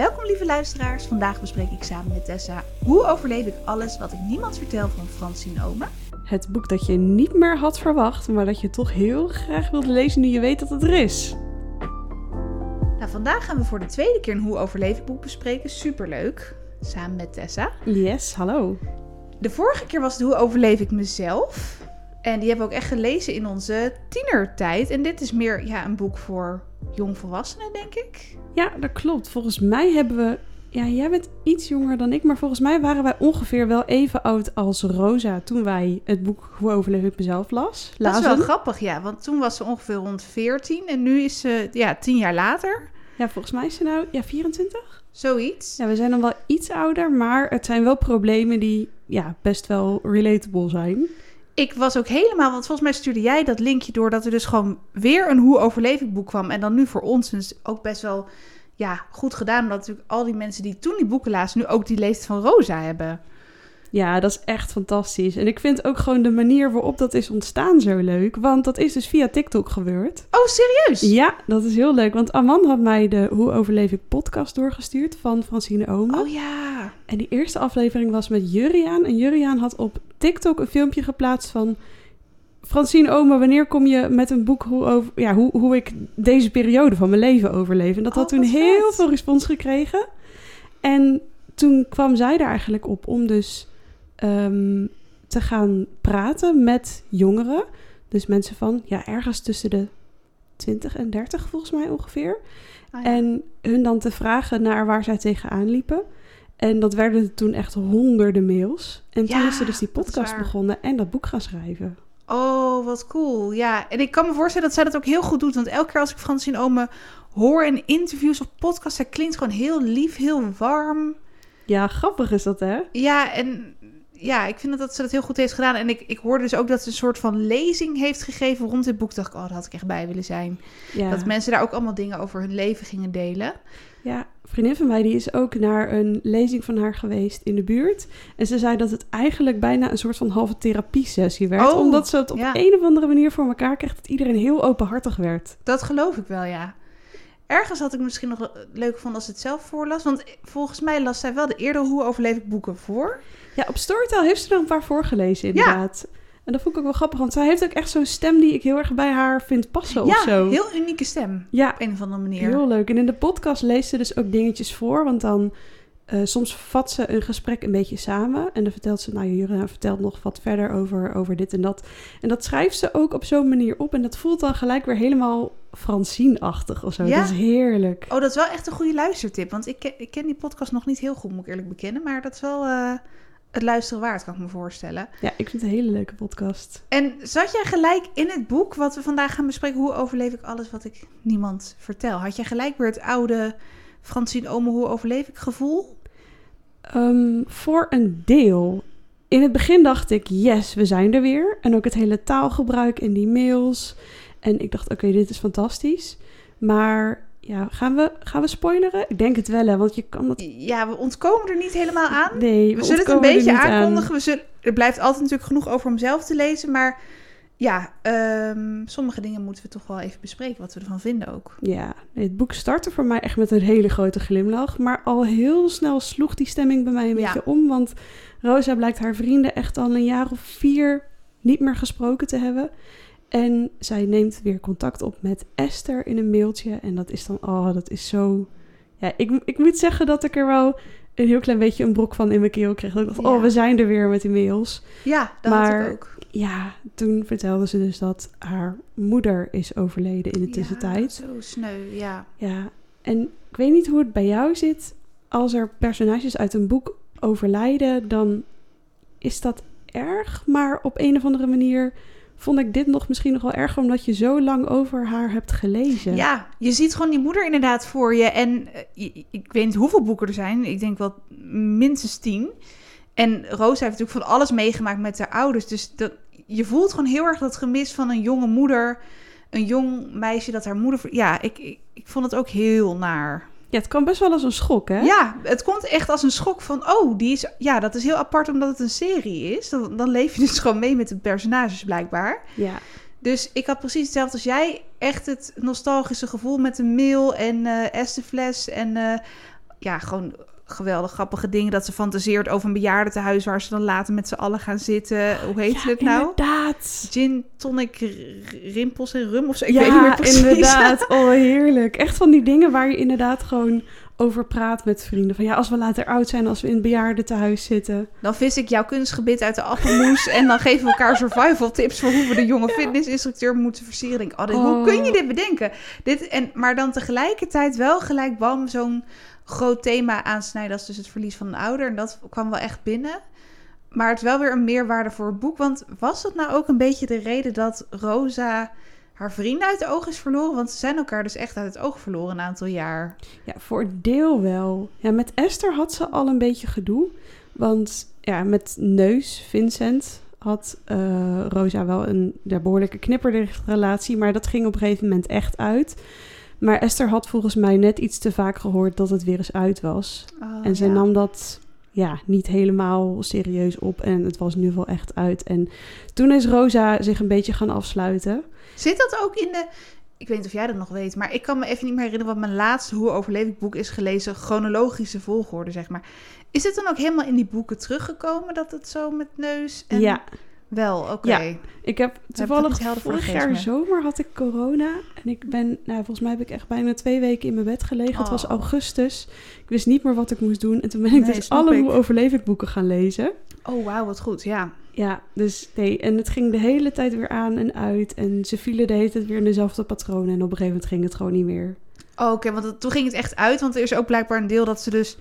Welkom lieve luisteraars. Vandaag bespreek ik samen met Tessa hoe overleef ik alles wat ik niemand vertel van Francine Ome. Het boek dat je niet meer had verwacht, maar dat je toch heel graag wilde lezen nu je weet dat het er is. Nou, vandaag gaan we voor de tweede keer een hoe overleef ik boek bespreken. Superleuk. Samen met Tessa. Yes, hallo. De vorige keer was het hoe overleef ik mezelf. En die hebben we ook echt gelezen in onze tienertijd. En dit is meer ja, een boek voor jongvolwassenen, denk ik. Ja, dat klopt. Volgens mij hebben we. Ja, jij bent iets jonger dan ik, maar volgens mij waren wij ongeveer wel even oud als Rosa toen wij het boek Hoe overleef ik mezelf las. Dat is wel grappig, ja. Want toen was ze ongeveer rond 14 en nu is ze ja, tien jaar later. Ja, volgens mij is ze nou ja, 24. Zoiets. Ja, we zijn dan wel iets ouder, maar het zijn wel problemen die ja, best wel relatable zijn. Ik was ook helemaal, want volgens mij stuurde jij dat linkje door dat er dus gewoon weer een hoe overleef boek kwam. En dan nu voor ons dus ook best wel ja, goed gedaan. Omdat natuurlijk al die mensen die toen die boeken lazen, nu ook die leeftijd van Rosa hebben. Ja, dat is echt fantastisch. En ik vind ook gewoon de manier waarop dat is ontstaan zo leuk. Want dat is dus via TikTok gebeurd. Oh, serieus? Ja, dat is heel leuk. Want Aman had mij de Hoe overleef ik podcast doorgestuurd van Francine Omen. Oh ja. En die eerste aflevering was met Juriaan. En Juriaan had op TikTok een filmpje geplaatst van... Francine Omen, wanneer kom je met een boek hoe, over, ja, hoe, hoe ik deze periode van mijn leven overleef? En dat had Oh, toen heel vet. veel respons gekregen. En toen kwam zij er eigenlijk op om dus ehm, te gaan praten met jongeren. Dus mensen van ja, ergens tussen de 20 en 30 volgens mij ongeveer. Ja. En hun dan te vragen naar waar zij tegenaan liepen. En dat werden toen echt honderden mails. En toen Ja, is ze dus die podcast begonnen en dat boek gaan schrijven. Oh, wat cool. Ja, en ik kan me voorstellen dat zij dat ook heel goed doet. Want elke keer als ik Francine Ome hoor in interviews of podcasts, zij klinkt gewoon heel lief, heel warm. Ja, grappig is dat, hè? Ja, en ja, ik vind dat, ze dat heel goed heeft gedaan. En ik, ik hoorde dus ook dat ze een soort van lezing heeft gegeven rond dit boek. Dacht ik, oh, daar had ik echt bij willen zijn. Ja. Dat mensen daar ook allemaal dingen over hun leven gingen delen. ja, een vriendin van mij die is ook naar een lezing van haar geweest in de buurt. En ze zei dat het eigenlijk bijna een soort van halve therapiesessie werd. Oh, omdat ze het op ja. een of andere manier voor elkaar kreeg dat iedereen heel openhartig werd. Dat geloof ik wel, ja. Ergens had ik misschien nog leuk gevonden als ze het zelf voorlas. Want volgens mij las zij wel de eerder Hoe overleef ik boeken voor. Ja, op Storytel heeft ze er een paar voorgelezen inderdaad. En dat vond ik ook wel grappig, want zij heeft ook echt zo'n stem die ik heel erg bij haar vind passen of ja, zo. heel unieke stem. Ja, Op een of andere manier. Heel leuk. En in de podcast leest ze dus ook dingetjes voor. Want dan eh, soms vat ze een gesprek een beetje samen. En dan vertelt ze, nou Jurina vertelt nog wat verder over, over dit en dat. En dat schrijft ze ook op zo'n manier op. En dat voelt dan gelijk weer helemaal Francine-achtig of zo. Ja. Dat is heerlijk. Oh, dat is wel echt een goede luistertip. Want ik, ken- ik ken die podcast nog niet heel goed, moet ik eerlijk bekennen. Maar dat is wel eh, het luisteren waard, kan ik me voorstellen. Ja, ik vind het een hele leuke podcast. En zat jij gelijk in het boek wat we vandaag gaan bespreken? Hoe overleef ik alles wat ik niemand vertel? Had jij gelijk weer het oude Francine Ome, hoe overleef ik gevoel? Ehm, voor een deel. In het begin dacht ik, yes, we zijn er weer. En ook het hele taalgebruik in die mails. En ik dacht, oké, dit is fantastisch. Maar ja, gaan we, gaan we spoileren? Ik denk het wel, hè, want je kan dat... Ja, we ontkomen er niet helemaal aan. Nee, We zullen het een beetje aan. aankondigen. We zullen, er blijft altijd natuurlijk genoeg over om zelf te lezen. Maar ja, ehm, sommige dingen moeten we toch wel even bespreken. Wat we ervan vinden ook. Ja, het boek startte voor mij echt met een hele grote glimlach. Maar al heel snel sloeg die stemming bij mij een Ja. beetje om. Want Rosa blijkt haar vrienden echt al een jaar of vier niet meer gesproken te hebben. En zij neemt weer contact op met Esther in een mailtje. En dat is dan, oh, dat is zo... Ja, ik, ik moet zeggen dat ik er wel een heel klein beetje een brok van in mijn keel kreeg. Dat ik dacht, Ja. oh, we zijn er weer met die mails. Ja, dat had Maar- ik ook. Ja, toen vertelde ze dus dat haar moeder is overleden in de tussentijd. Ja, zo sneu, ja. Ja, en ik weet niet hoe het bij jou zit. Als er personages uit een boek overlijden, dan is dat erg. Maar op een of andere manier vond ik dit nog misschien nog wel erger, omdat je zo lang over haar hebt gelezen. Ja, je ziet gewoon die moeder inderdaad voor je. En eh, ik weet niet hoeveel boeken er zijn. Ik denk wel minstens tien. En Rosa heeft natuurlijk van alles meegemaakt met haar ouders. Dus dat, je voelt gewoon heel erg dat gemis van een jonge moeder. Een jong meisje dat haar moeder... Ja, ik, ik, ik vond het ook heel naar. Ja, het kan best wel als een schok, hè? Ja, het komt echt als een schok van... Oh, die is... Ja, dat is heel apart omdat het een serie is. Dan, dan leef je dus gewoon mee met de personages blijkbaar. Ja. Dus ik had precies hetzelfde als jij. Echt het nostalgische gevoel met de mail en eh Estefles en eh, ja, gewoon geweldig grappige dingen. Dat ze fantaseert over een bejaardentehuis waar ze dan later met z'n allen gaan zitten. Hoe heet ja, het nou? Inderdaad. Gin, tonic, rimpels en rum of zo. Ik ja, weet niet meer precies. inderdaad. Oh, heerlijk. Echt van die dingen waar je inderdaad gewoon over praat met vrienden. Van ja, als we later oud zijn, als we in het bejaardentehuis zitten. Dan vis ik jouw kunstgebit uit de appelmoes. en dan geven we elkaar survival tips voor hoe we de jonge fitnessinstructeur moeten versieren. Denk, oh, dit, hoe Oh. kun je dit bedenken? Dit, en, maar dan tegelijkertijd wel gelijk bam zo'n groot thema aansnijden als dus het verlies van een ouder. En dat kwam wel echt binnen. Maar het wel weer een meerwaarde voor het boek. Want was dat nou ook een beetje de reden dat Rosa haar vrienden uit de oog is verloren? Want ze zijn elkaar dus echt uit het oog verloren een aantal jaar. Ja, voor deel wel. Ja, met Esther had ze al een beetje gedoe. Want ja, met Neus, Vincent, had eh, Rosa wel een behoorlijke knipperdichte relatie. Maar dat ging op een gegeven moment echt uit. Maar Esther had volgens mij net iets te vaak gehoord dat het weer eens uit was. Oh, en ze ja. nam dat ja, niet helemaal serieus op. En het was nu wel echt uit. En toen is Rosa zich een beetje gaan afsluiten. Zit dat ook in de... Ik weet niet of jij dat nog weet, maar ik kan me even niet meer herinneren wat mijn laatste Hoe overleef ik boek is gelezen. Chronologische volgorde, zeg maar. Is het dan ook helemaal in die boeken teruggekomen dat het zo met neus en... Ja, Wel, oké. Ja. ik heb toevallig vorig geest jaar zomer had ik corona. En ik ben, nou volgens mij heb ik echt bijna twee weken in mijn bed gelegen. Het was Oh. augustus. Ik wist niet meer wat ik moest doen. En toen ben ik Nee, dus alle ik. Hoe overleef ik boeken gaan lezen. Oh, wauw, wat goed, ja. Ja, dus nee. En het ging de hele tijd weer aan en uit. En ze vielen de hele tijd weer in dezelfde patronen. En op een gegeven moment ging het gewoon niet meer. Oh, Oké, want het- toen ging het echt uit, want er is ook blijkbaar een deel dat ze dus...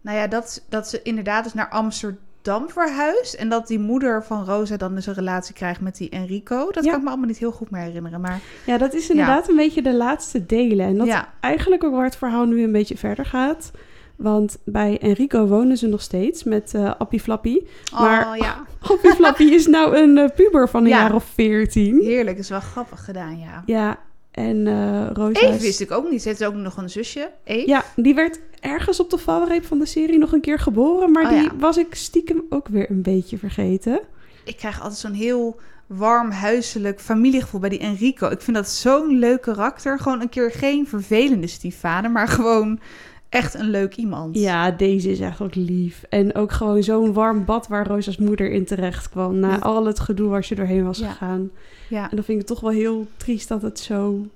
Nou ja, dat, dat ze inderdaad dus naar Amsterdam verhuist. En dat die moeder van Rosa dan dus een relatie krijgt met die Enrico. Dat Ja. kan ik me allemaal niet heel goed meer herinneren, maar... Ja, dat is inderdaad een beetje de laatste delen. En dat ja. eigenlijk ook waar het verhaal nu een beetje verder gaat. Want bij Enrico wonen ze nog steeds met eh Appie Flappy. Maar- Oh, ja. Appie Flappy is nou een eh, puber van een Ja. jaar of veertien. Heerlijk, is wel grappig gedaan, ja. Ja, en eh Rosa Eve wist ik ook niet. Ze heeft ook nog een zusje, Eve. Ja, die werd ergens op de valreep van de serie nog een keer geboren. Maar Oh, die ja. was ik stiekem ook weer een beetje vergeten. Ik krijg altijd zo'n heel warm, huiselijk familiegevoel bij die Enrico. Ik vind dat zo'n leuk karakter. Gewoon een keer geen vervelende stiefvader, maar gewoon echt een leuk iemand. Ja, deze is echt ook lief. En ook gewoon zo'n warm bad waar Rosa's moeder in terecht kwam. Na Ja. al het gedoe waar ze doorheen was Ja. gegaan. ja. En dan vind ik het toch wel heel triest dat het zo,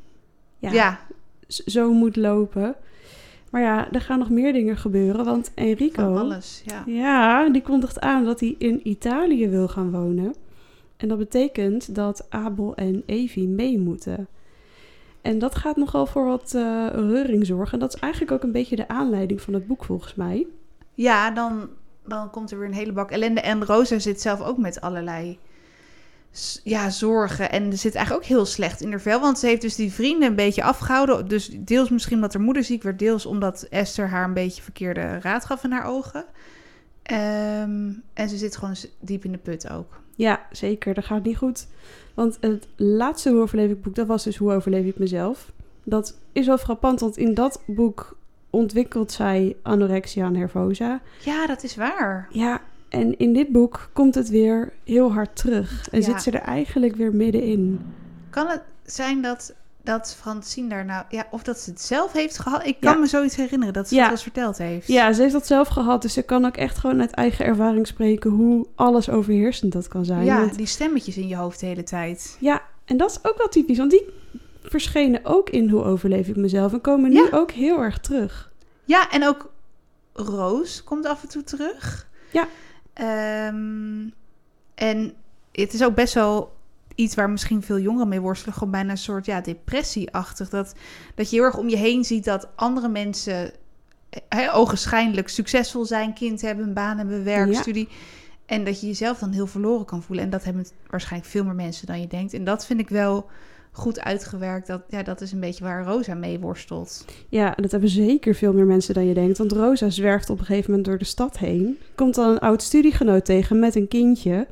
ja, ja. zo moet lopen. Maar ja, er gaan nog meer dingen gebeuren. Want Enrico, van alles. Ja. ja, die kondigt aan dat hij in Italië wil gaan wonen. En dat betekent dat Abel en Evie mee moeten. En dat gaat nogal voor wat eh, reuring zorgen. En dat is eigenlijk ook een beetje de aanleiding van het boek, volgens mij. Ja, dan, dan komt er weer een hele bak ellende. En Rosa zit zelf ook met allerlei ja, zorgen. En er zit eigenlijk ook heel slecht in haar vel. Want ze heeft dus die vrienden een beetje afgehouden. Dus deels misschien omdat haar moeder ziek werd. Deels omdat Esther haar een beetje verkeerde raad gaf in haar ogen. Ehm, en ze zit gewoon diep in de put ook. Ja, zeker. Dat gaat niet goed. Want het laatste Hoe overleef ik boek, dat was dus Hoe overleef ik mezelf. Dat is wel frappant, want in dat boek ontwikkelt zij anorexia nervosa. Ja, dat is waar. Ja, en in dit boek komt het weer heel hard terug. En Ja. zit ze er eigenlijk weer middenin. Kan het zijn dat, dat Francine daar nou... Ja, of dat ze het zelf heeft gehad? Ik kan Ja. me zoiets herinneren dat ze Ja. het eens verteld heeft. Ja, ze heeft dat zelf gehad, dus ze kan ook echt gewoon uit eigen ervaring spreken hoe alles overheersend dat kan zijn. Ja, Want- die stemmetjes in je hoofd de hele tijd. ja, en dat is ook wel typisch, want die verschenen ook in Hoe overleef ik mezelf en komen nu Ja. ook heel erg terug. Ja, en ook Roos komt af en toe terug. Ja. Ehm, en het is ook best wel iets waar misschien veel jongeren mee worstelen. Gewoon bijna een soort ja, depressieachtig. Dat, dat je heel erg om je heen ziet dat andere mensen hè, ogenschijnlijk succesvol zijn. Kind hebben, een baan hebben, werk, Ja. studie. En dat je jezelf dan heel verloren kan voelen. En dat hebben waarschijnlijk veel meer mensen dan je denkt. En dat vind ik wel goed uitgewerkt. Dat, ja, dat is een beetje waar Rosa mee worstelt. Ja, dat hebben zeker veel meer mensen dan je denkt. Want Rosa zwerft op een gegeven moment door de stad heen. Komt dan een oud studiegenoot tegen met een kindje.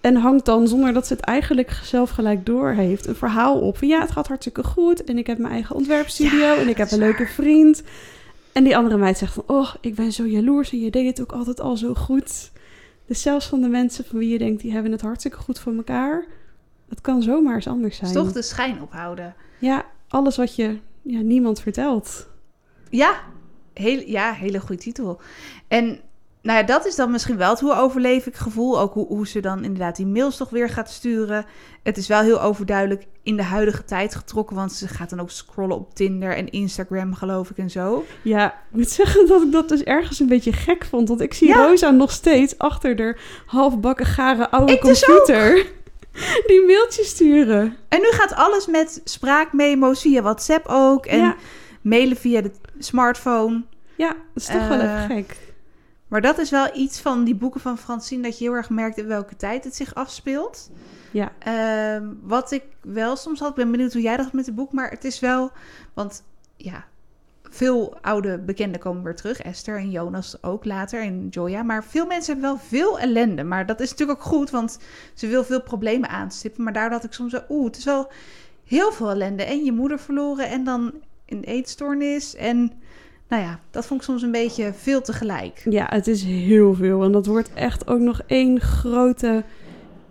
En hangt dan, zonder dat ze het eigenlijk zelf gelijk door heeft, een verhaal op. Van ja, het gaat hartstikke goed. En ik heb mijn eigen ontwerpstudio. Ja, en ik heb een leuke vriend. En die andere meid zegt van, oh, ik ben zo jaloers. En je deed het ook altijd al zo goed. Dus zelfs van de mensen van wie je denkt, die hebben het hartstikke goed voor elkaar. Het kan zomaar eens anders zijn. Dus toch de schijn ophouden. Ja, alles wat je ja, niemand vertelt. Ja, Heel, ja, hele goede titel. En nou ja, dat is dan misschien wel het hoe overleef ik gevoel. Ook hoe, hoe ze dan inderdaad die mails toch weer gaat sturen. Het is wel heel overduidelijk in de huidige tijd getrokken. Want ze gaat dan ook scrollen op Tinder en Instagram, geloof ik, en zo. Ja, ik moet zeggen dat ik dat dus ergens een beetje gek vond. Want ik zie Ja. Rosa nog steeds achter de halfbakken gare oude Ik dus computer. Die mailtjes sturen. En nu gaat alles met spraakmemo's via WhatsApp ook. En Ja. mailen via de smartphone. Ja, dat is toch wel Eh, even gek. Maar dat is wel iets van die boeken van Francine... dat je heel erg merkt in welke tijd het zich afspeelt. Ja. Ehm, wat ik wel soms had, ik ben benieuwd hoe jij dat had met het boek, maar het is wel, want ja, veel oude bekenden komen weer terug, Esther en Jonas ook later en Joya, maar veel mensen hebben wel veel ellende, maar dat is natuurlijk ook goed, want ze wil veel problemen aanstippen, maar daardoor had ik soms zo, oeh, het is wel heel veel ellende. En je moeder verloren en dan een eetstoornis. En nou ja, dat vond ik soms een beetje veel tegelijk. Ja, het is heel veel. En dat wordt echt ook nog één grote,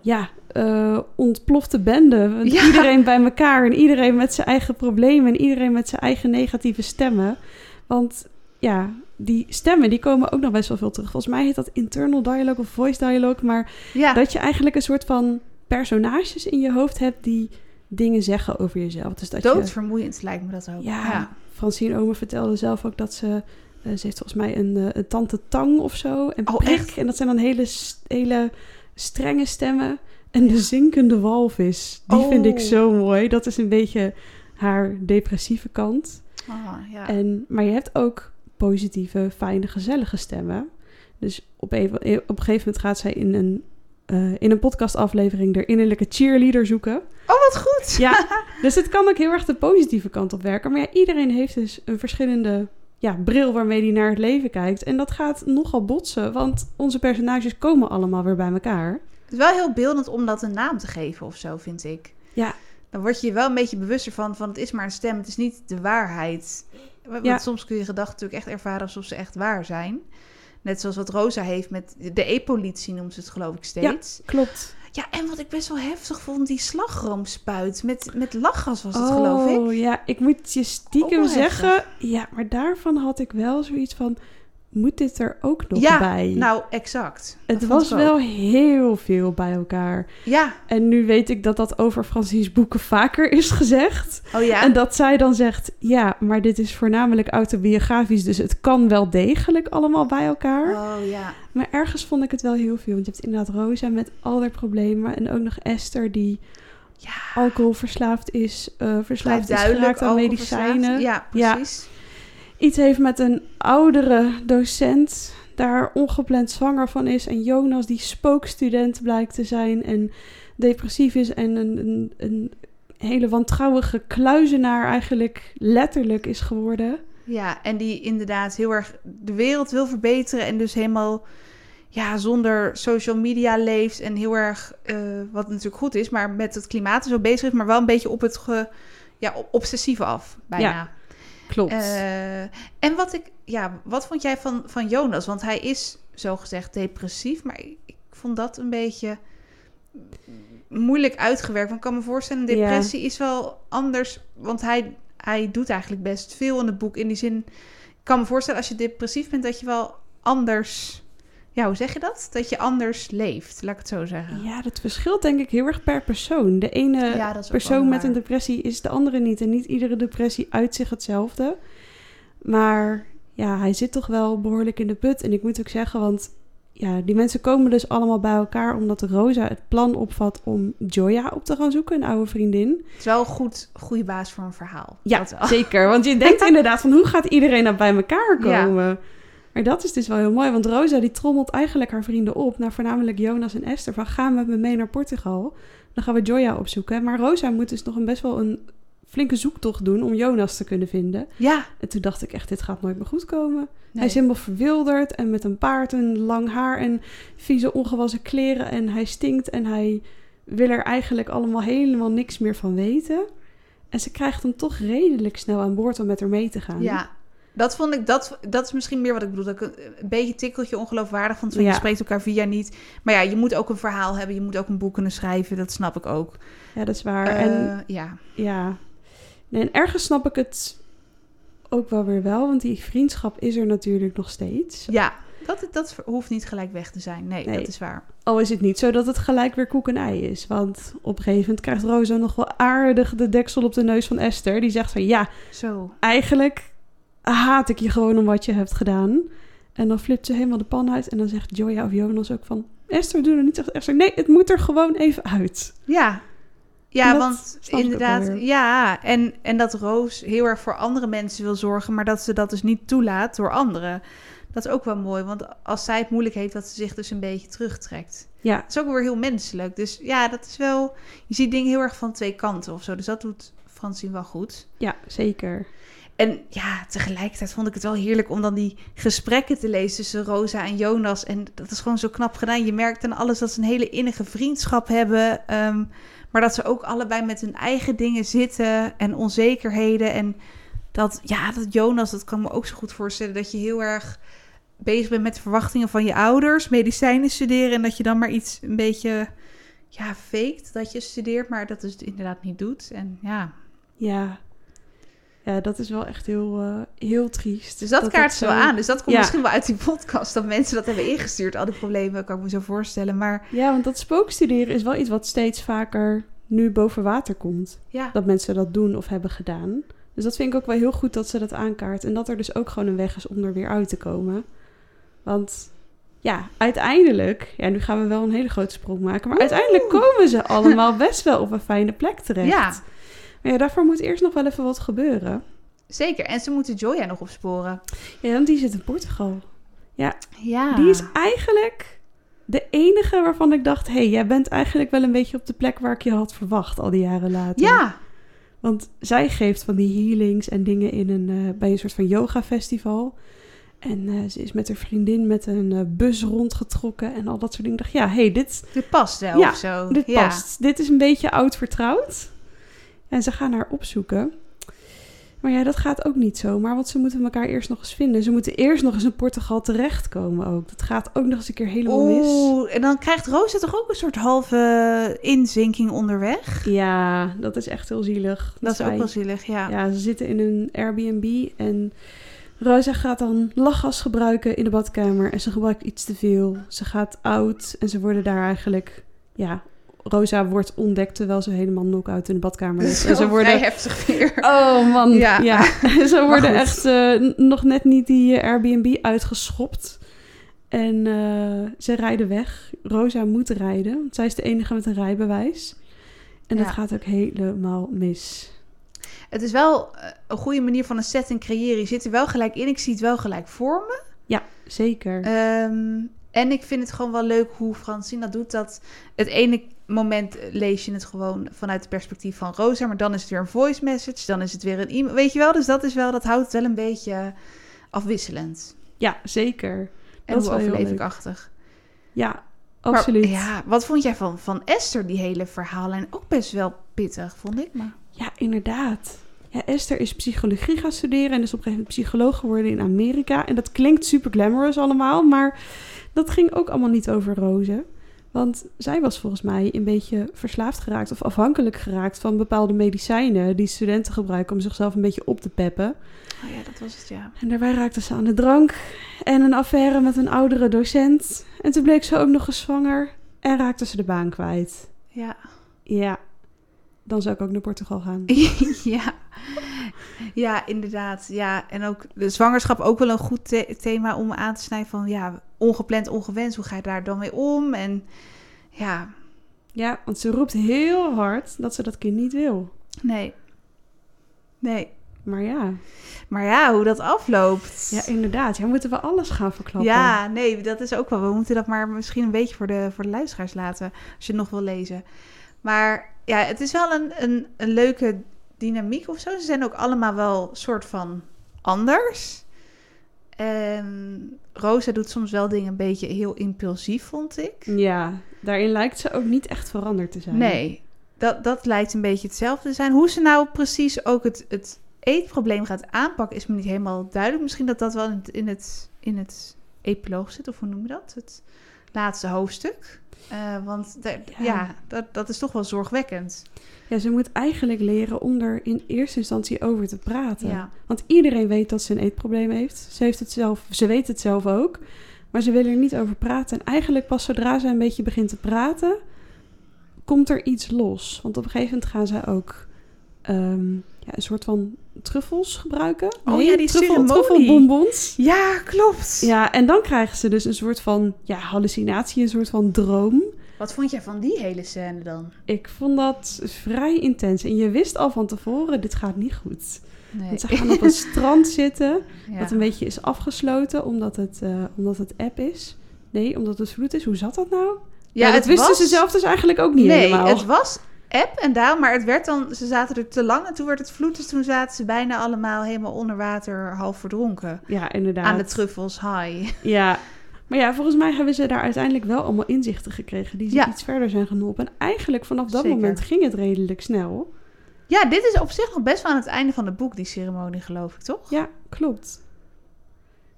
ja, eh, ontplofte bende. Want Ja. Iedereen bij elkaar en iedereen met zijn eigen problemen en iedereen met zijn eigen negatieve stemmen. Want ja, die stemmen die komen ook nog best wel veel terug. Volgens mij heet dat internal dialogue of voice dialogue. Maar Ja, dat je eigenlijk een soort van personages in je hoofd hebt die dingen zeggen over jezelf. Dus dat je, doodvermoeiend lijkt me dat ook. ja, Francine Omen vertelde zelf ook dat ze... eh, ze heeft volgens mij een, eh, een tante Tang of zo. En Oh, Prik. echt? En dat zijn dan hele, hele strenge stemmen. En de zinkende walvis. Die vind ik Oh. zo mooi. Dat is een beetje haar depressieve kant. Ah, ja. En, maar je hebt ook positieve, fijne, gezellige stemmen. Dus op een, op een gegeven moment gaat zij in een, eh, in een podcastaflevering de innerlijke cheerleader zoeken. Oh, wat goed! Ja, dus het kan ook heel erg de positieve kant op werken. Maar ja, iedereen heeft dus een verschillende ja, bril waarmee hij naar het leven kijkt. En dat gaat nogal botsen, want onze personages komen allemaal weer bij elkaar. Het is wel heel beeldend om dat een naam te geven of zo, vind ik. Ja. Dan word je je wel een beetje bewuster van, van het is maar een stem, het is niet de waarheid. Want Ja. soms kun je gedachten natuurlijk echt ervaren alsof ze echt waar zijn. Net zoals wat Rosa heeft met de e-politie noemt ze het geloof ik steeds. Klopt. Ja, en wat ik best wel heftig vond, die slagroomspuit. Met, met lachgas was het geloof ik. Oh ja, ik moet je stiekem zeggen. Ja, maar daarvan had ik wel zoiets van. Moet dit er ook nog Ja, bij? Nou, exact. het Dat was wel heel veel bij elkaar. Ja, En nu weet ik dat dat over Francie's boeken vaker is gezegd. oh ja. En dat zij dan zegt: Ja, maar dit is voornamelijk autobiografisch, dus het kan wel degelijk allemaal bij elkaar. Oh ja. Maar ergens vond ik het wel heel veel. Want je hebt inderdaad Rosa met al haar problemen. En ook nog Esther die Ja. alcoholverslaafd is, Blijft verslaafd is geraakt aan medicijnen. Ja, Ja. Iets heeft met een oudere docent daar ongepland zwanger van is. En Jonas die spookstudent blijkt te zijn en depressief is. En een, een, een hele wantrouwige kluizenaar eigenlijk letterlijk is geworden. Ja, en die inderdaad heel erg de wereld wil verbeteren en dus helemaal ja, zonder social media leeft en heel erg, eh, wat natuurlijk goed is, maar met het klimaat zo bezig is, maar wel een beetje op het ge, ja, obsessieve af, bijna. Klopt. Eh, en wat ik, ja, wat vond jij van, van Jonas? Want hij is zogezegd depressief, maar ik, ik vond dat een beetje moeilijk uitgewerkt. Want ik kan me voorstellen, een Ja. depressie is wel anders, want hij, hij doet eigenlijk best veel in het boek. In die zin, ik kan me voorstellen als je depressief bent, dat je wel anders, ja, hoe zeg je dat? Dat je anders leeft, laat ik het zo zeggen. ja, dat verschilt denk ik heel erg per persoon. De ene Ja, persoon met een depressie is de andere niet. En niet iedere depressie uit zich hetzelfde. Maar ja, hij zit toch wel behoorlijk in de put. En ik moet ook zeggen, want ja, die mensen komen dus allemaal bij elkaar... omdat Rosa het plan opvat om Joya op te gaan zoeken, een oude vriendin. Het is wel een goed, goede baas voor een verhaal. Ja, zeker. Want je denkt inderdaad van hoe gaat iedereen nou bij elkaar Ja. Maar dat is dus wel heel mooi. Want Rosa die trommelt eigenlijk haar vrienden op. Nou, voornamelijk Jonas en Esther. Van ga met me mee naar Portugal. Dan gaan we Joya opzoeken. Maar Rosa moet dus nog een best wel een flinke zoektocht doen om Jonas te kunnen vinden. Ja, En toen dacht ik echt, dit gaat nooit meer goed komen. nee. Hij is helemaal verwilderd en met een paard en lang haar en vieze ongewassen kleren. En hij stinkt en hij wil er eigenlijk allemaal helemaal niks meer van weten. En ze krijgt hem toch redelijk snel aan boord om met haar mee te gaan. Ja, dat vond ik, dat, dat is misschien meer wat ik bedoel. Dat ik een, een beetje tikkeltje ongeloofwaardig vond. Van Ja. Je spreekt elkaar via niet. Maar ja, je moet ook een verhaal hebben. Je moet ook een boek kunnen schrijven. Dat snap ik ook. Ja, dat is waar. Eh, en ja. ja, nee, en ergens snap ik het ook wel weer wel, want die vriendschap is er natuurlijk nog steeds. Ja, dat, dat hoeft niet gelijk weg te zijn. Nee, Nee. dat is waar. Al is het niet zo dat het gelijk weer koek en ei is. Want op een gegeven moment krijgt Rosa nog wel aardig de deksel op de neus van Esther. Die zegt van ja, Zo. eigenlijk haat ik je gewoon om wat je hebt gedaan. En dan flipt ze helemaal de pan uit. En dan zegt Joya of Jonas ook van... Esther, doe er niet. Zegt Esther, nee, het moet er gewoon even uit. Ja. Ja, want inderdaad, ja. En, en dat Roos heel erg voor andere mensen wil zorgen, maar dat ze dat dus niet toelaat door anderen. Dat is ook wel mooi, want als zij het moeilijk heeft, dat ze zich dus een beetje terugtrekt. Ja, Dat is ook weer heel menselijk. Dus ja, dat is wel. Je ziet dingen heel erg van twee kanten of zo. Dus dat doet Francine wel goed. ja, zeker. En ja, tegelijkertijd vond ik het wel heerlijk om dan die gesprekken te lezen tussen Rosa en Jonas. En dat is gewoon zo knap gedaan. Je merkt aan alles dat ze een hele innige vriendschap hebben. ehm, maar dat ze ook allebei met hun eigen dingen zitten en onzekerheden. En dat, ja, dat Jonas, dat kan me ook zo goed voorstellen. Dat je heel erg bezig bent met de verwachtingen van je ouders. Medicijnen studeren en dat je dan maar iets een beetje, ja, faked. Dat je studeert, maar dat het inderdaad niet doet. En ja, Ja. Ja, dat is wel echt heel, eh, heel triest. Dus dat, kaart ze wel aan. Dus dat komt Ja. misschien wel uit die podcast. Dat mensen dat hebben ingestuurd. Al die problemen kan ik me zo voorstellen. Maar Ja, want dat spookstuderen is wel iets wat steeds vaker nu boven water komt. ja, Dat mensen dat doen of hebben gedaan. Dus dat vind ik ook wel heel goed dat ze dat aankaart. En dat er dus ook gewoon een weg is om er weer uit te komen. Want ja, uiteindelijk... Ja, nu gaan we wel een hele grote sprong maken. Maar Oeh. uiteindelijk komen ze allemaal best wel op een fijne plek terecht. ja, Maar ja, daarvoor moet eerst nog wel even wat gebeuren. zeker. En ze moeten Joya nog opsporen. Ja, want die zit in Portugal. Ja. Die is eigenlijk de enige waarvan ik dacht... hé, hey, jij bent eigenlijk wel een beetje op de plek waar ik je had verwacht al die jaren later. Ja, Want zij geeft van die healings en dingen in een, eh, bij een soort van yoga festival. En eh, ze is met haar vriendin met een eh, bus rondgetrokken en al dat soort dingen. Ik dacht, ja, hé, hey, dit, dit past wel Ja, of zo. dit ja. past. Dit is een beetje oud vertrouwd. En ze gaan haar opzoeken. Maar ja, dat gaat ook niet zomaar, want ze moeten elkaar eerst nog eens vinden. Ze moeten eerst nog eens in Portugal terechtkomen ook. Dat gaat ook nog eens een keer helemaal mis. Oeh, en dan krijgt Rosa toch ook een soort halve inzinking onderweg? Ja, dat is echt heel zielig. Dat is ook wel zielig, ja. Ja, ze zitten in een Airbnb en Rosa gaat dan lachgas gebruiken in de badkamer en ze gebruikt iets te veel. Ze gaat oud en ze worden daar eigenlijk, ja, Rosa wordt ontdekt terwijl ze helemaal knock-out in de badkamer ligt. En ze worden, vrij heftig weer. oh man, Ja. ja, ze worden echt eh, nog net niet die eh, Airbnb uitgeschopt. En eh, ze rijden weg. Rosa moet rijden, want zij is de enige met een rijbewijs. En dat Ja. gaat ook helemaal mis. Het is wel een goede manier van een setting creëren. Je zit er wel gelijk in. Ik zie het wel gelijk voor me. Zeker. Ehm, en ik vind het gewoon wel leuk hoe Francine dat doet. Dat het ene moment lees je het gewoon vanuit het perspectief van Rosa. Maar dan is het weer een voice message. Dan is het weer een e-mail. Weet je wel? Dus dat is wel, dat houdt het wel een beetje afwisselend. Ja, zeker. En Dat hoe heel overlevingachtig. Ja, absoluut. ja. ja, wat vond jij van, van Esther, die hele verhaallijn? Ook best wel pittig, vond ik. Maar... inderdaad. Ja, Esther is psychologie gaan studeren en is op een gegeven moment psycholoog geworden in Amerika. En dat klinkt super glamorous allemaal, maar dat ging ook allemaal niet over rozen. Want zij was volgens mij een beetje verslaafd geraakt of afhankelijk geraakt van bepaalde medicijnen die studenten gebruiken om zichzelf een beetje op te peppen. Oh ja, dat was het, ja. En daarbij raakte ze aan de drank en een affaire met een oudere docent. En toen bleek ze ook nog eens zwanger en raakte ze de baan kwijt. Ja. Ja, dan zou ik ook naar Portugal gaan. ja. Ja, inderdaad. Ja, en ook de zwangerschap ook wel een goed the- thema om aan te snijden van ja, ongepland, ongewenst. Hoe ga je daar dan mee om? En ja, Ja, want ze roept heel hard dat ze dat kind niet wil. nee. Nee. Maar ja, Maar ja, hoe dat afloopt. ja inderdaad. Ja, moeten we alles gaan verklappen. Ja, nee, dat is ook wel. We moeten dat maar misschien een beetje voor de, voor de luisteraars laten. Als je het nog wil lezen. Maar ja, het is wel een, een, een leuke dynamiek of zo. Ze zijn ook allemaal wel soort van anders. En Rosa doet soms wel dingen een beetje heel impulsief, vond ik. Ja, daarin lijkt ze ook niet echt veranderd te zijn. Nee, dat, dat lijkt een beetje hetzelfde te zijn. Hoe ze nou precies ook het, het eetprobleem gaat aanpakken, is me niet helemaal duidelijk. Misschien dat dat wel in het, in het, in het epiloog zit, of hoe noem je dat? Het laatste hoofdstuk. Eh, want da- Ja. ja, dat, dat is toch wel zorgwekkend. Ja, ze moet eigenlijk leren om er in eerste instantie over te praten. Ja. Want iedereen weet dat ze een eetprobleem heeft. Ze, heeft het zelf, ze weet het zelf ook. Maar ze wil er niet over praten. En eigenlijk pas zodra ze een beetje begint te praten, komt er iets los. Want op een gegeven moment gaan zij ook ehm, ja, een soort van truffels gebruiken. Oh ja, die truffel, truffelbonbons. ja, klopt. Ja, en dan krijgen ze dus een soort van ja, hallucinatie, een soort van droom. Wat vond jij van die hele scène dan? Ik vond dat vrij intens. En je wist al van tevoren, dit gaat niet goed. Nee. Want ze gaan op een strand zitten, Ja. dat een beetje is afgesloten, omdat het, eh, omdat het app is. Nee, omdat het vloed is. Hoe zat dat nou? Ja, dat wisten was- ze zelf dus eigenlijk ook niet nee, helemaal. het was app en daal, maar het werd dan, ze zaten er te lang en toen werd het vloed, dus toen zaten ze bijna allemaal helemaal onder water, half verdronken. Ja, inderdaad. Aan de truffels, high. Ja. Maar ja, volgens mij hebben ze daar uiteindelijk wel allemaal inzichten gekregen die ze Ja. iets verder zijn geholpen. En eigenlijk vanaf dat Zeker. moment ging het redelijk snel. Ja, dit is op zich nog best wel aan het einde van het boek, die ceremonie, geloof ik, toch? Ja, klopt.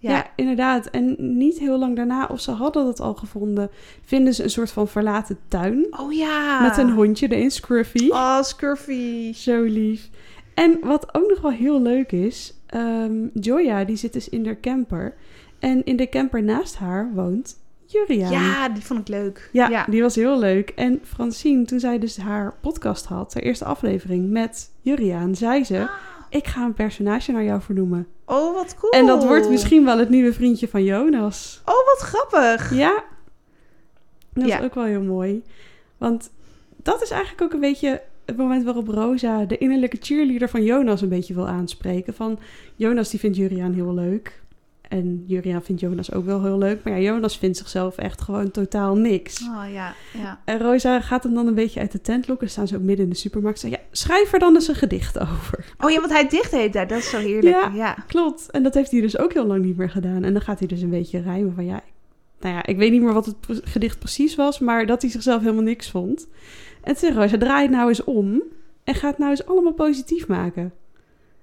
Ja. Ja. inderdaad. En niet heel lang daarna, of ze hadden het al gevonden, vinden ze een soort van verlaten tuin. Oh ja. Met een hondje erin, Scruffy. Oh, Scruffy. Zo lief. En wat ook nog wel heel leuk is, ehm, Joya die zit dus in de camper. En in de camper naast haar woont Juriaan. Ja, die vond ik leuk. Ja, ja. die was heel leuk. En Francine, toen zij dus haar podcast had, haar eerste aflevering met Juriaan, zei ze... Ik ga een personage naar jou vernoemen. Oh, wat cool. En dat wordt misschien wel het nieuwe vriendje van Jonas. Oh, wat grappig. Ja, dat Ja. is ook wel heel mooi. Want dat is eigenlijk ook een beetje het moment waarop Rosa de innerlijke cheerleader van Jonas een beetje wil aanspreken. Van Jonas die vindt Juriaan heel leuk. En Juriaan vindt Jonas ook wel heel leuk. Maar ja, Jonas vindt zichzelf echt gewoon totaal niks. Oh ja, ja. En Rosa gaat hem dan een beetje uit de tent lokken. Staan ze ook midden in de supermarkt. Zegt, ja, schrijf er dan eens een gedicht over. Oh ja, want hij dicht heet daar. Dat is zo heerlijk. Ja. Ja. Klopt. En dat heeft hij dus ook heel lang niet meer gedaan. En dan gaat hij dus een beetje rijmen van ja... Nou ja, ik weet niet meer wat het gedicht precies was... maar dat hij zichzelf helemaal niks vond. En toen zei Rosa, draai het nou eens om... en ga het nou eens allemaal positief maken.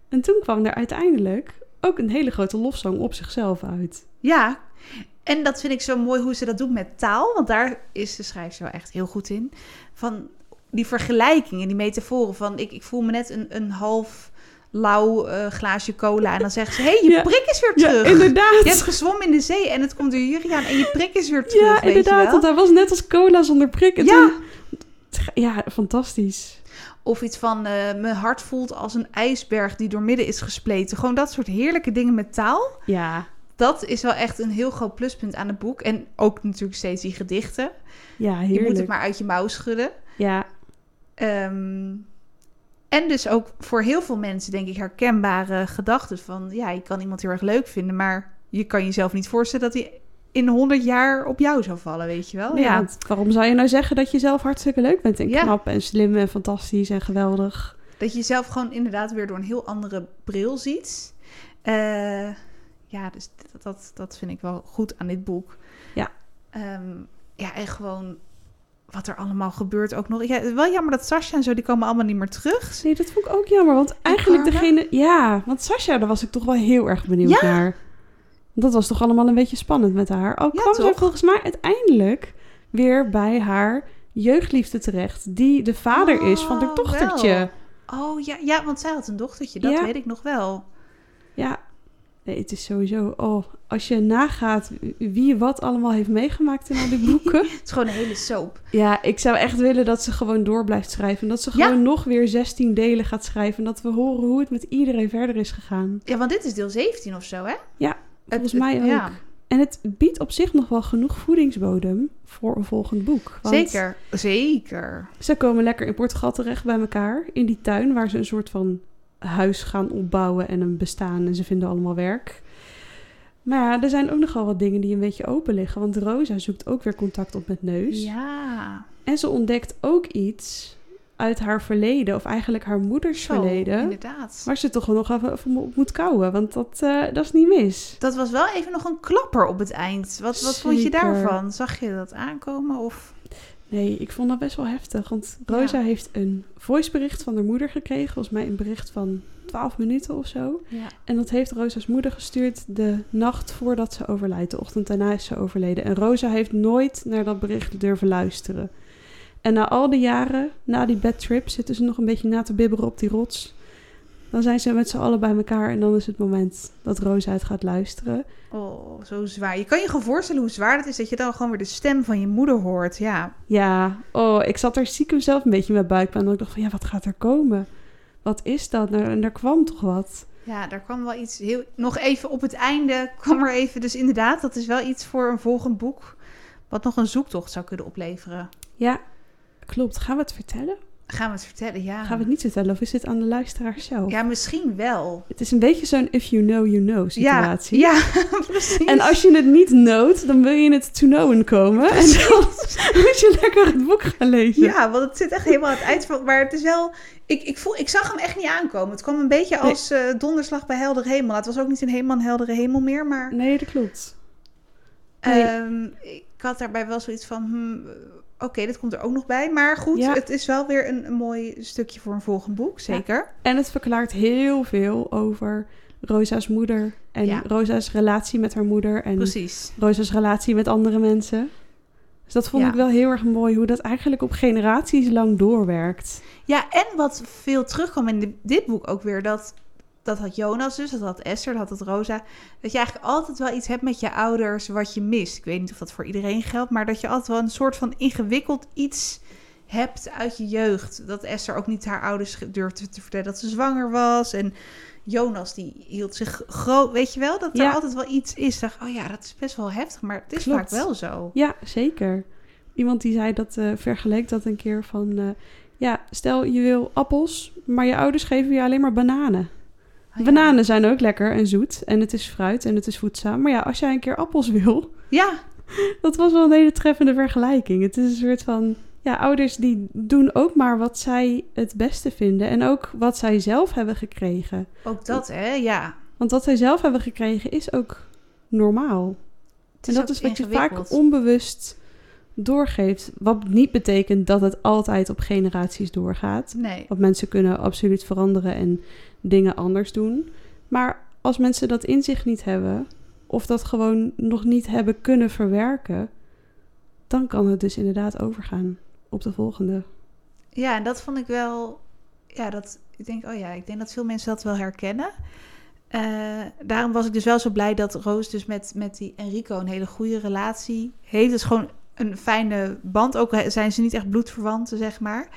En toen kwam er uiteindelijk ook een hele grote lofzang op zichzelf uit. Ja, en dat vind ik zo mooi hoe ze dat doet met taal. Want daar is de schrijfster wel echt heel goed in. Van die vergelijkingen, die metaforen van... ik, ik voel me net een, een half lauw eh, glaasje cola. En dan zegt ze, hé, hey, je Ja. prik is weer Ja, terug. inderdaad. Je hebt gezwommen in de zee en het komt door Juriaan en je prik is weer terug, ja, inderdaad. Want hij was net als cola zonder prik. En Ja. toen- ja, fantastisch. Of iets van, eh, mijn hart voelt als een ijsberg die door midden is gespleten. Gewoon dat soort heerlijke dingen met taal. Ja, Dat is wel echt een heel groot pluspunt aan het boek. En ook natuurlijk steeds die gedichten. ja Je heerlijk. moet het maar uit je mouw schudden. Ja, Ehm, en dus ook voor heel veel mensen, denk ik, herkenbare gedachten van... ja, je kan iemand heel erg leuk vinden, maar je kan jezelf niet voorstellen... dat hij in 100 jaar op jou zou vallen, weet je wel? ja. want waarom zou je nou zeggen dat je zelf hartstikke leuk bent en Ja. knap en slim en fantastisch en geweldig? Dat je jezelf gewoon inderdaad weer door een heel andere bril ziet. Eh, ja, dus dat, dat, dat vind ik wel goed aan dit boek. Ja. Ehm, ja, en gewoon wat er allemaal gebeurt ook nog. Ja, wel jammer dat Sascha en zo, die komen allemaal niet meer terug. Nee, dat vond ik ook jammer, want eigenlijk degene... Ja, want Sascha, daar was ik toch wel heel erg benieuwd Ja. naar. Dat was toch allemaal een beetje spannend met haar. Ook Ja, kwam toch? volgens mij uiteindelijk weer bij haar jeugdliefde terecht, die de vader is van haar Oh, dochtertje. wel. Oh ja, ja, want zij had een dochtertje, dat Ja. weet ik nog wel. Ja, nee, het is sowieso... Oh, als je nagaat wie wat allemaal heeft meegemaakt in al die boeken... Het is gewoon een hele soap. Ja, ik zou echt willen dat ze gewoon door blijft schrijven. En dat ze Ja. gewoon nog weer 16 delen gaat schrijven. En dat we horen hoe het met iedereen verder is gegaan. Ja, want dit is deel 17 of zo, hè? Ja, volgens Het- mij het- ook. Ja, En het biedt op zich nog wel genoeg voedingsbodem voor een volgend boek. Want zeker. Zeker. Ze komen lekker in Portugal terecht bij elkaar. In die tuin waar ze een soort van huis gaan opbouwen en een bestaan. En ze vinden allemaal werk. Maar ja, er zijn ook nogal wat dingen die een beetje open liggen. Want Rosa zoekt ook weer contact op met Neus. Ja. En ze ontdekt ook iets uit haar verleden, of eigenlijk haar moeders Zo, verleden, inderdaad. waar ze toch wel nog even op moet kouwen, want dat, eh, dat is niet mis. Dat was wel even nog een klapper op het eind. Wat, wat vond je daarvan? Zag je dat aankomen? Of... Nee, ik vond dat best wel heftig. Want Rosa Ja. heeft een voicebericht van haar moeder gekregen. Volgens mij een bericht van 12 minuten of zo. Ja. En dat heeft Rosa's moeder gestuurd de nacht voordat ze overlijdt. De ochtend daarna is ze overleden. En Rosa heeft nooit naar dat bericht durven luisteren. En na al die jaren, na die bad trip, zitten ze nog een beetje na te bibberen op die rots. Dan zijn ze met z'n allen bij elkaar en dan is het moment dat Rosa het gaat luisteren. Oh, zo zwaar. Je kan je gewoon voorstellen hoe zwaar het is dat je dan gewoon weer de stem van je moeder hoort. Ja, Ja, oh, ik zat er stiekem zelf een beetje met buikpijn. En ik dacht van, ja, wat gaat er komen? Wat is dat? Nou, En er kwam toch wat? ja daar kwam wel iets heel... Nog even op het einde kwam er even... Dus inderdaad, dat is wel iets voor een volgend boek... wat nog een zoektocht zou kunnen opleveren. Ja, klopt. Gaan we het vertellen? Gaan we het vertellen? Ja. Gaan we het niet vertellen? Of is dit aan de luisteraar zelf? Ja, misschien wel. Het is een beetje zo'n if you know, you know situatie. Ja, ja precies. En als je het niet knows, dan wil je het to knowen komen. En dan moet je lekker het boek gaan lezen. Ja, want het zit echt helemaal aan het eind van... Maar het is wel... Ik, ik, voel, ik zag hem echt niet aankomen. Het kwam een beetje als eh, donderslag bij heldere hemel. Het was ook niet een helemaal heldere hemel meer, maar... Nee, dat klopt. Nee. Ehm, ik had daarbij wel zoiets van... hmm, Oké, dit komt er ook nog bij. Maar goed, Ja. het is wel weer een, een mooi stukje voor een volgend boek. Zeker. En het verklaart heel veel over Rosa's moeder. En Ja. Rosa's relatie met haar moeder. En Precies. Rosa's relatie met andere mensen. Dus dat vond ik wel heel erg mooi. Hoe dat eigenlijk op generaties lang doorwerkt. Ja, en wat veel terugkwam in de- dit boek ook weer... Dat, dat had Jonas dus, dat had Esther, dat had Rosa... Dat je eigenlijk altijd wel iets hebt met je ouders wat je mist. Ik weet niet of dat voor iedereen geldt... maar dat je altijd wel een soort van ingewikkeld iets hebt uit je jeugd. Dat Esther ook niet haar ouders durfde te vertellen dat ze zwanger was... en Jonas die hield zich groot, weet je wel? Dat er Ja. altijd wel iets is. Dacht, oh ja, dat is best wel heftig, maar het is Klopt. vaak wel zo. Ja, zeker. Iemand die zei dat, eh vergeleek dat een keer van... eh, ja, stel je wil appels, maar je ouders geven je alleen maar bananen. Oh ja. Bananen zijn ook lekker en zoet. En het is fruit en het is voedzaam. Maar ja, als jij een keer appels wil... Ja, Dat was wel een hele treffende vergelijking. Het is een soort van... Ja, ouders die doen ook maar wat zij het beste vinden. En ook wat zij zelf hebben gekregen. ook dat, hè? Ja. Want wat zij zelf hebben gekregen is ook normaal. En dat is wat je vaak onbewust doorgeeft. Wat niet betekent dat het altijd op generaties doorgaat. Nee. Want mensen kunnen absoluut veranderen en dingen anders doen. Maar als mensen dat in zich niet hebben, of dat gewoon nog niet hebben kunnen verwerken, dan kan het dus inderdaad overgaan op de volgende. Ja, en dat vond ik wel. Ja, dat. Ik denk, oh ja, ik denk dat veel mensen dat wel herkennen. Eh, daarom was ik dus wel zo blij dat Roos dus met, met die Enrico een hele goede relatie heeft. Het is gewoon een fijne band. Ook zijn ze niet echt bloedverwanten, zeg maar.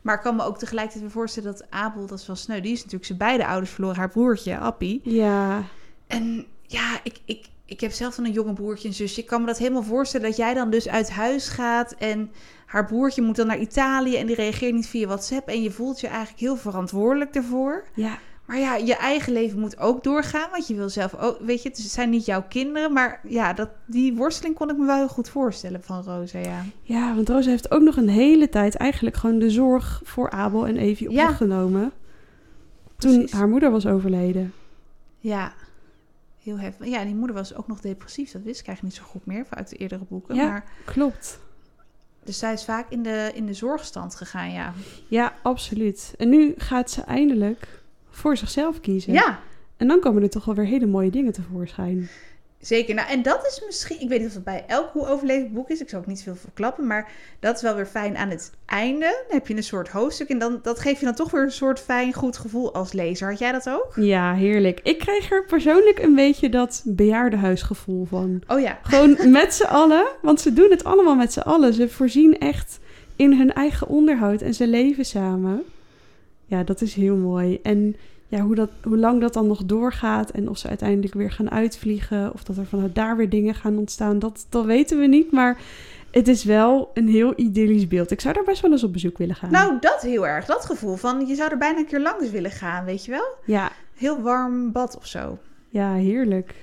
Maar ik kan me ook tegelijkertijd weer voorstellen dat Abel, dat is wel sneu, die is natuurlijk zijn beide ouders verloren. Haar broertje, Appie. Ja, En ja, ik, ik, ik heb zelf dan een jonge broertje en zusje. Ik kan me dat helemaal voorstellen dat jij dan dus uit huis gaat en haar broertje moet dan naar Italië en die reageert niet via WhatsApp en je voelt je eigenlijk heel verantwoordelijk ervoor. ja, Maar ja, je eigen leven moet ook doorgaan, want je wil zelf ook, weet je, het zijn niet jouw kinderen, maar ja, dat, die worsteling kon ik me wel heel goed voorstellen van Rosa, ja. ja, want Rosa heeft ook nog een hele tijd eigenlijk gewoon de zorg voor Abel en Evie op Ja. zich genomen. Toen Precies. haar moeder was overleden. Ja, heel heftig. Ja, die moeder was ook nog depressief, dat wist ik eigenlijk niet zo goed meer uit de eerdere boeken. Ja. Maar, Klopt. dus zij is vaak in de, in de zorgstand gegaan, ja. Ja, absoluut. En nu gaat ze eindelijk voor zichzelf kiezen. Ja, En dan komen er toch wel weer hele mooie dingen tevoorschijn. Zeker. Nou, en dat is misschien, ik weet niet of het bij elk hoe overleven boek is, ik zal ook niet veel verklappen, maar dat is wel weer fijn aan het einde. Dan heb je een soort hoofdstuk en dan, dat geeft je dan toch weer een soort fijn, goed gevoel als lezer. Had jij dat ook? Ja, heerlijk. Ik krijg er persoonlijk een beetje dat bejaardenhuisgevoel van. Oh ja. Gewoon met z'n allen, want ze doen het allemaal met z'n allen. Ze voorzien echt in hun eigen onderhoud en ze leven samen. Ja, dat is heel mooi. En ja, hoe, dat, hoe lang dat dan nog doorgaat en of ze uiteindelijk weer gaan uitvliegen... of dat er vanuit daar weer dingen gaan ontstaan, dat, dat weten we niet. Maar het is wel een heel idyllisch beeld. Ik zou daar best wel eens op bezoek willen gaan. Nou, dat heel erg. Dat gevoel van, je zou er bijna een keer langs willen gaan, weet je wel? Ja, Heel warm bad of zo. ja, heerlijk.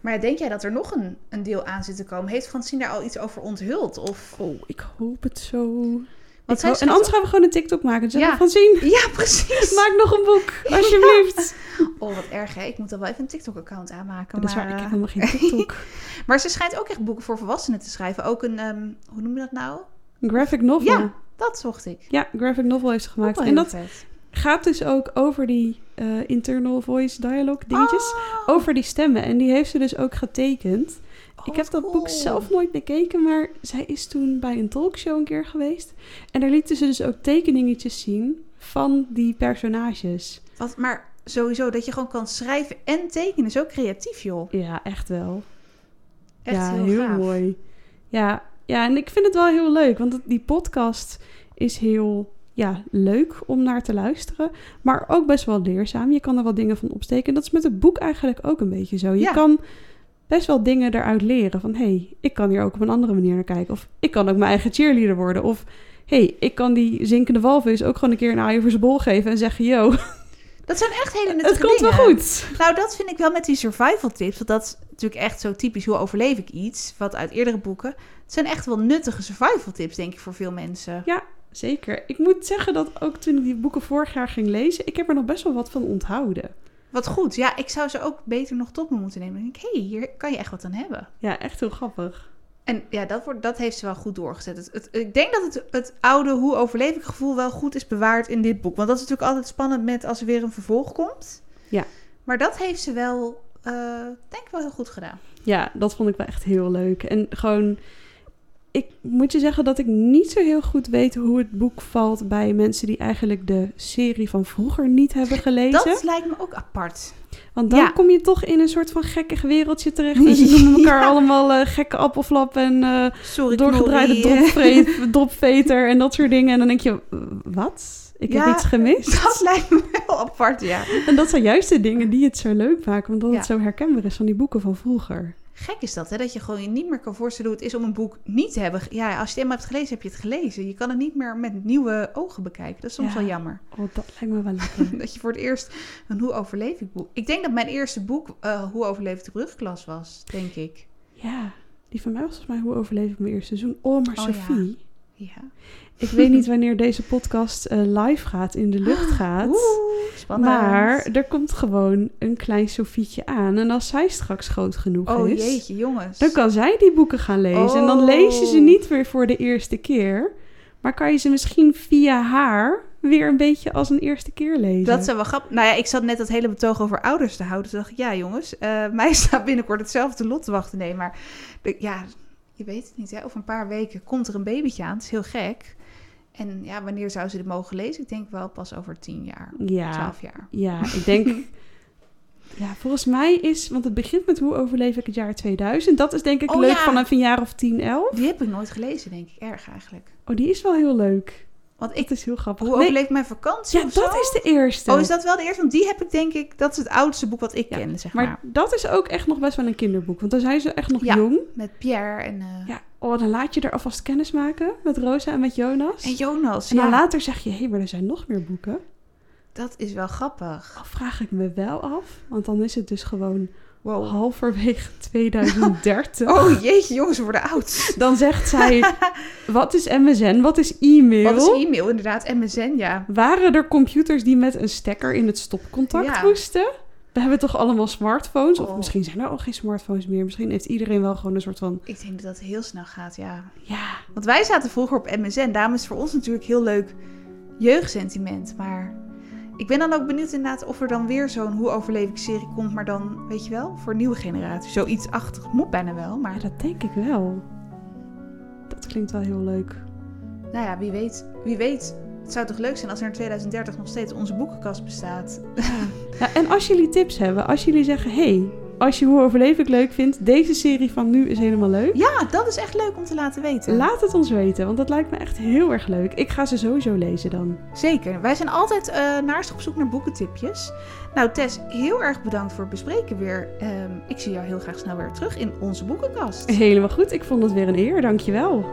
Maar denk jij dat er nog een, een deel aan zit te komen? Heeft Francine daar al iets over onthuld? Of... Oh, ik hoop het zo. Want zij en anders gaan we gewoon een TikTok maken. Zeg Ja. ja. van zien. Ja, precies. Maak nog een boek, alsjeblieft. Oh, wat erg hè. Ik moet dan wel even een TikTok-account aanmaken. dat is maar, waar, ik heb eh, helemaal geen TikTok. Maar ze schijnt ook echt boeken voor volwassenen te schrijven. Ook een, ehm, hoe noem je dat nou? Een graphic novel. Ja, dat zocht ik. Ja, graphic novel heeft ze gemaakt. wel En dat vet. gaat dus ook over die eh, internal voice dialogue dingetjes. Oh, Over die stemmen. En die heeft ze dus ook getekend. Oh, ik heb dat cool. boek zelf nooit bekeken, maar zij is toen bij een talkshow een keer geweest. En daar lieten ze dus ook tekeningetjes zien van die personages. Wat, maar sowieso, dat je gewoon kan schrijven en tekenen is ook creatief, joh. Ja, echt wel. Echt ja, heel, gaaf. mooi. Ja, ja, en ik vind het wel heel leuk, want die podcast is heel ja, leuk om naar te luisteren, maar ook best wel leerzaam. Je kan er wel dingen van opsteken. En dat is met het boek eigenlijk ook een beetje zo. Je Ja. kan best wel dingen eruit leren van, hé, hey, ik kan hier ook op een andere manier naar kijken. Of ik kan ook mijn eigen cheerleader worden. Of, hé, hey, ik kan die zinkende walvis ook gewoon een keer een aai over zijn bol geven en zeggen, yo, Dat zijn echt hele nuttige het komt wel goed. Nou, dat vind ik wel met die survival tips. Want dat is natuurlijk echt zo typisch. Hoe overleef ik iets? Wat uit eerdere boeken. Het zijn echt wel nuttige survival tips, denk ik, voor veel mensen. Zeker. Ik moet zeggen dat ook toen ik die boeken vorig jaar ging lezen, ik heb er nog best wel wat van onthouden. Wat goed. Ja, ik zou ze ook beter nog tot me moeten nemen. Dan denk ik, hé, hey, hier kan je echt wat aan hebben. Ja, echt heel grappig. En ja, dat, wordt, dat heeft ze wel goed doorgezet. Het, het- ik denk dat het, het oude hoe overleef ik gevoel wel goed is bewaard in dit boek. Want dat is natuurlijk altijd spannend met als er weer een vervolg komt. Ja. Maar dat heeft ze wel, eh, denk ik wel heel goed gedaan. Ja, dat vond ik wel echt heel leuk. En gewoon, ik moet je zeggen dat ik niet zo heel goed weet hoe het boek valt bij mensen die eigenlijk de serie van vroeger niet hebben gelezen. Dat lijkt me ook apart. Want dan ja. kom je toch in een soort van gekkig wereldje terecht. En ze noemen elkaar Ja. allemaal eh, gekke appelflap en eh, Sorry, doorgedraaide dropveter en dat soort dingen. En dan denk je, wat? Ik heb iets gemist. Dat lijkt me wel apart, ja. En dat zijn juist de dingen die het zo leuk maken. Omdat het zo herkenbaar is van die boeken van vroeger. Gek is dat, hè? Dat je gewoon je niet meer kan voorstellen hoe het is om een boek niet te hebben. Ja, als je het eenmaal hebt gelezen, heb je het gelezen. Je kan het niet meer met nieuwe ogen bekijken. Dat is soms Ja. wel jammer. Oh, dat lijkt me wel lekker. Dat je voor het eerst een Hoe overleef ik boek... Ik denk dat mijn eerste boek eh, Hoe overleef ik de brugklas was, denk ik. Ja, die van mij was volgens mij Hoe overleef ik mijn eerste seizoen? Oh, maar Oh, Sophie. Ja. Ik weet niet wanneer deze podcast eh, live gaat, in de lucht gaat. Oeh, spannend. Maar er komt gewoon een klein Sofietje aan. En als zij straks groot genoeg Oh is, jeetje, jongens. dan kan zij die boeken gaan lezen. En dan lees je ze Oh. niet weer voor de eerste keer. Maar kan je ze misschien via haar weer een beetje als een eerste keer lezen. Dat zou wel grappig. Nou ja, ik zat net dat hele betoog over ouders te houden. Toen dacht ik, ja jongens, eh, mij staat binnenkort hetzelfde lot te wachten. Nee, maar de- ja, je weet het niet. Hè? Over een paar weken komt er een babytje aan. Het is heel gek. En ja, wanneer zou ze dit mogen lezen? Ik denk wel pas over tien jaar, Ja, twaalf jaar. ja, ik denk... ja, volgens mij is... Want het begint met Hoe overleef ik het jaar 2000. Dat is denk ik Oh, leuk ja. vanaf een jaar of 10, 11. Die heb ik nooit gelezen, denk ik. Erg eigenlijk. Oh, die is wel heel leuk. Want ik, Dat is heel grappig. hoe Nee, mijn vakantie ja, dat zo? is de eerste. Oh, is dat wel de eerste? Want die heb ik denk ik... Dat is het oudste boek wat ik Ja, ken, zeg maar. Maar dat is ook echt nog best wel een kinderboek. Want dan zijn ze echt nog Ja. jong. Met Pierre en, eh, Ja, oh, dan laat je er alvast kennis maken met Rosa en met Jonas. en Jonas. En dan ja, later zeg je, hé, hey, maar er zijn nog meer boeken. dat is wel grappig. Dan vraag ik me wel af, want dan is het dus gewoon Wow. halverwege 2030. Oh jeetje, jongens, we worden oud. Dan zegt zij, wat is MSN, wat is e-mail? Wat is e-mail inderdaad? MSN, ja. Waren er computers die met een stekker in het stopcontact Ja. moesten? We hebben toch allemaal smartphones? Of Oh. misschien zijn er al geen smartphones meer. Misschien heeft iedereen wel gewoon een soort van... Ik denk dat dat heel snel gaat, ja. Ja, Want wij zaten vroeger op MSN. Daarom is het voor ons natuurlijk heel leuk jeugdsentiment. Maar ik ben dan ook benieuwd inderdaad of er dan weer zo'n Hoe overleef ik serie komt. Maar dan, weet je wel, voor nieuwe generatie. Zoiets achtig moet bijna wel. Maar ja, dat denk ik wel. Dat klinkt wel heel leuk. nou ja, wie weet. Wie weet. Het zou toch leuk zijn als er in 2030 nog steeds onze boekenkast bestaat. Ja, en als jullie tips hebben, als jullie zeggen... hey, als je Hoe overleef ik leuk vindt, deze serie van nu is helemaal leuk. Ja, dat is echt leuk om te laten weten. Laat het ons weten, want dat lijkt me echt heel erg leuk. Ik ga ze sowieso lezen dan. Zeker. Wij zijn altijd eh naast op zoek naar boekentipjes. Nou, Tess, heel erg bedankt voor het bespreken weer. Ehm, ik zie jou heel graag snel weer terug in onze boekenkast. Helemaal goed, ik vond het weer een eer, dankjewel.